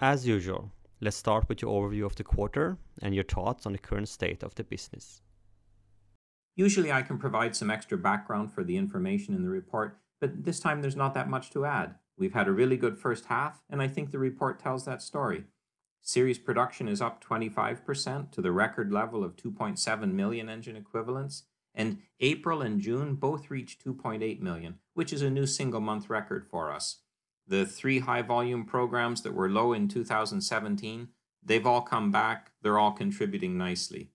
As usual, let's start with your overview of the quarter and your thoughts on the current state of the business. Usually, I can provide some extra background for the information in the report, but this time there's not that much to add. We've had a really good first half, and I think the report tells that story. Series production is up 25% to the record level of 2.7 million engine equivalents, and April and June both reached 2.8 million, which is a new single month record for us. The three high volume programs that were low in 2017, they've all come back. They're all contributing nicely.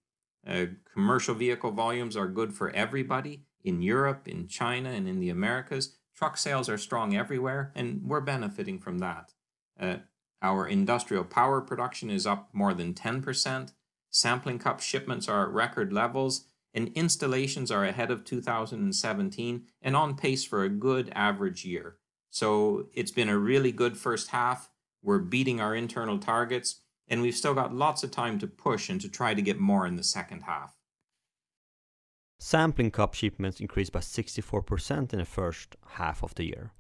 Uh, commercial vehicle volumes are good for everybody in Europe, in China, and in the Americas. Truck sales are strong everywhere, and we're benefiting from that. Uh, our industrial power production is up more than 10%. Sampling cup shipments are at record levels, and installations are ahead of 2017 and on pace for a good average year. So it's been a really good first half. We're beating our internal targets, and we've still got lots of time to push and to try to get more in the second half. Sampling cup shipments increased by 64% in the first half of the year.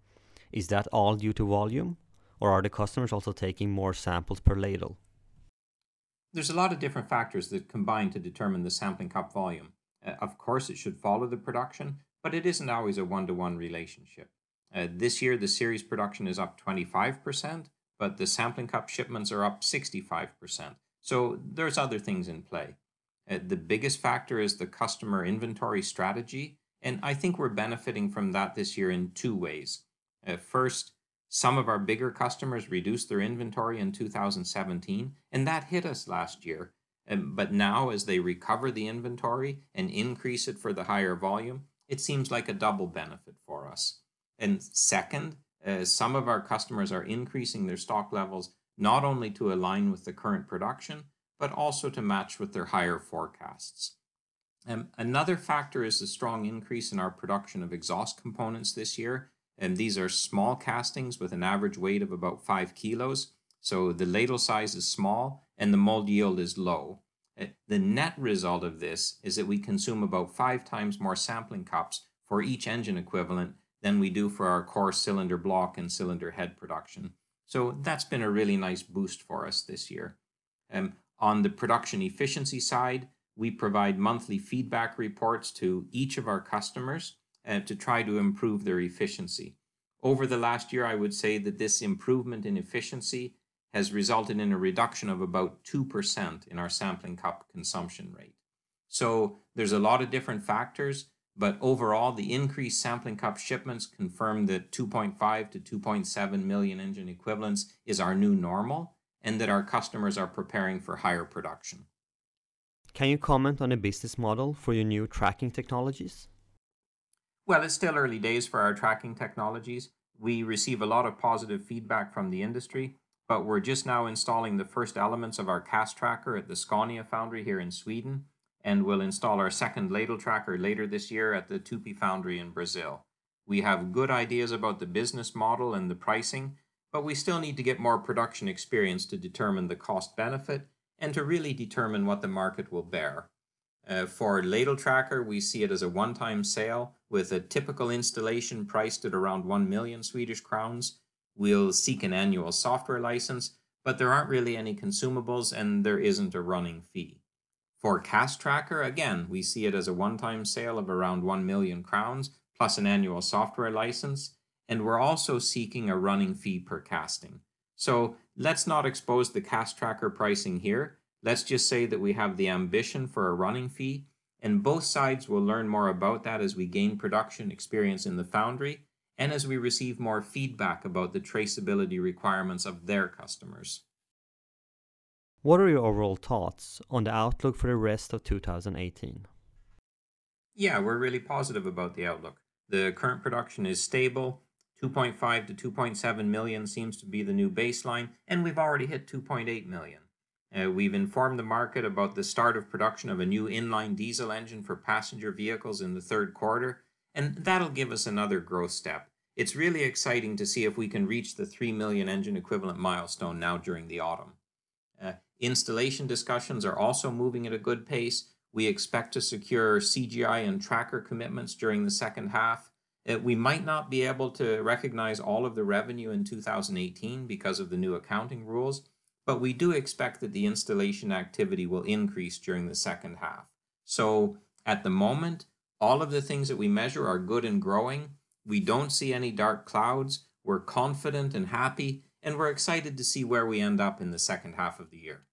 Is that all due to volume, or are the customers also taking more samples per ladle? There's a lot of different factors that combine to determine the sampling cup volume. Uh, of course, it should follow the production, but it isn't always a one to one relationship. Uh, this year, the series production is up 25%, but the sampling cup shipments are up 65%. So there's other things in play. Uh, the biggest factor is the customer inventory strategy, and I think we're benefiting from that this year in two ways. Uh, first, some of our bigger customers reduced their inventory in 2017, and that hit us last year. Um, but now, as they recover the inventory and increase it for the higher volume, it seems like a double benefit for us. And second, uh, some of our customers are increasing their stock levels not only to align with the current production, but also to match with their higher forecasts. Um, another factor is the strong increase in our production of exhaust components this year. And these are small castings with an average weight of about five kilos. So the ladle size is small and the mold yield is low. Uh, the net result of this is that we consume about five times more sampling cups for each engine equivalent than we do for our core cylinder block and cylinder head production. So that's been a really nice boost for us this year. Um, on the production efficiency side, we provide monthly feedback reports to each of our customers uh, to try to improve their efficiency. Over the last year, I would say that this improvement in efficiency has resulted in a reduction of about 2% in our sampling cup consumption rate. So there's a lot of different factors, but overall, the increased sampling cup shipments confirm that 2.5 to 2.7 million engine equivalents is our new normal and that our customers are preparing for higher production. Can you comment on the business model for your new tracking technologies? Well, it's still early days for our tracking technologies. We receive a lot of positive feedback from the industry, but we're just now installing the first elements of our cast tracker at the Scania foundry here in Sweden and we'll install our second ladle tracker later this year at the Tupy foundry in Brazil. We have good ideas about the business model and the pricing, but we still need to get more production experience to determine the cost benefit and to really determine what the market will bear. Uh, for ladle tracker, we see it as a one-time sale with a typical installation priced at around 1 million Swedish crowns. We'll seek an annual software license, but there aren't really any consumables and there isn't a running fee. For Cast Tracker, again, we see it as a one-time sale of around 1 million crowns plus an annual software license, and we're also seeking a running fee per casting. So let's not expose the Cast Tracker pricing here. Let's just say that we have the ambition for a running fee, and both sides will learn more about that as we gain production experience in the foundry and as we receive more feedback about the traceability requirements of their customers. What are your overall thoughts on the outlook for the rest of 2018? Yeah, we're really positive about the outlook. The current production is stable. 2.5 to 2.7 million seems to be the new baseline, and we've already hit 2.8 million. Uh, we've informed the market about the start of production of a new inline diesel engine for passenger vehicles in the third quarter, and that'll give us another growth step. It's really exciting to see if we can reach the 3 million engine equivalent milestone now during the autumn. Uh, installation discussions are also moving at a good pace. We expect to secure CGI and tracker commitments during the second half. Uh, we might not be able to recognize all of the revenue in 2018 because of the new accounting rules, but we do expect that the installation activity will increase during the second half. So at the moment, all of the things that we measure are good and growing. We don't see any dark clouds. We're confident and happy, and we're excited to see where we end up in the second half of the year.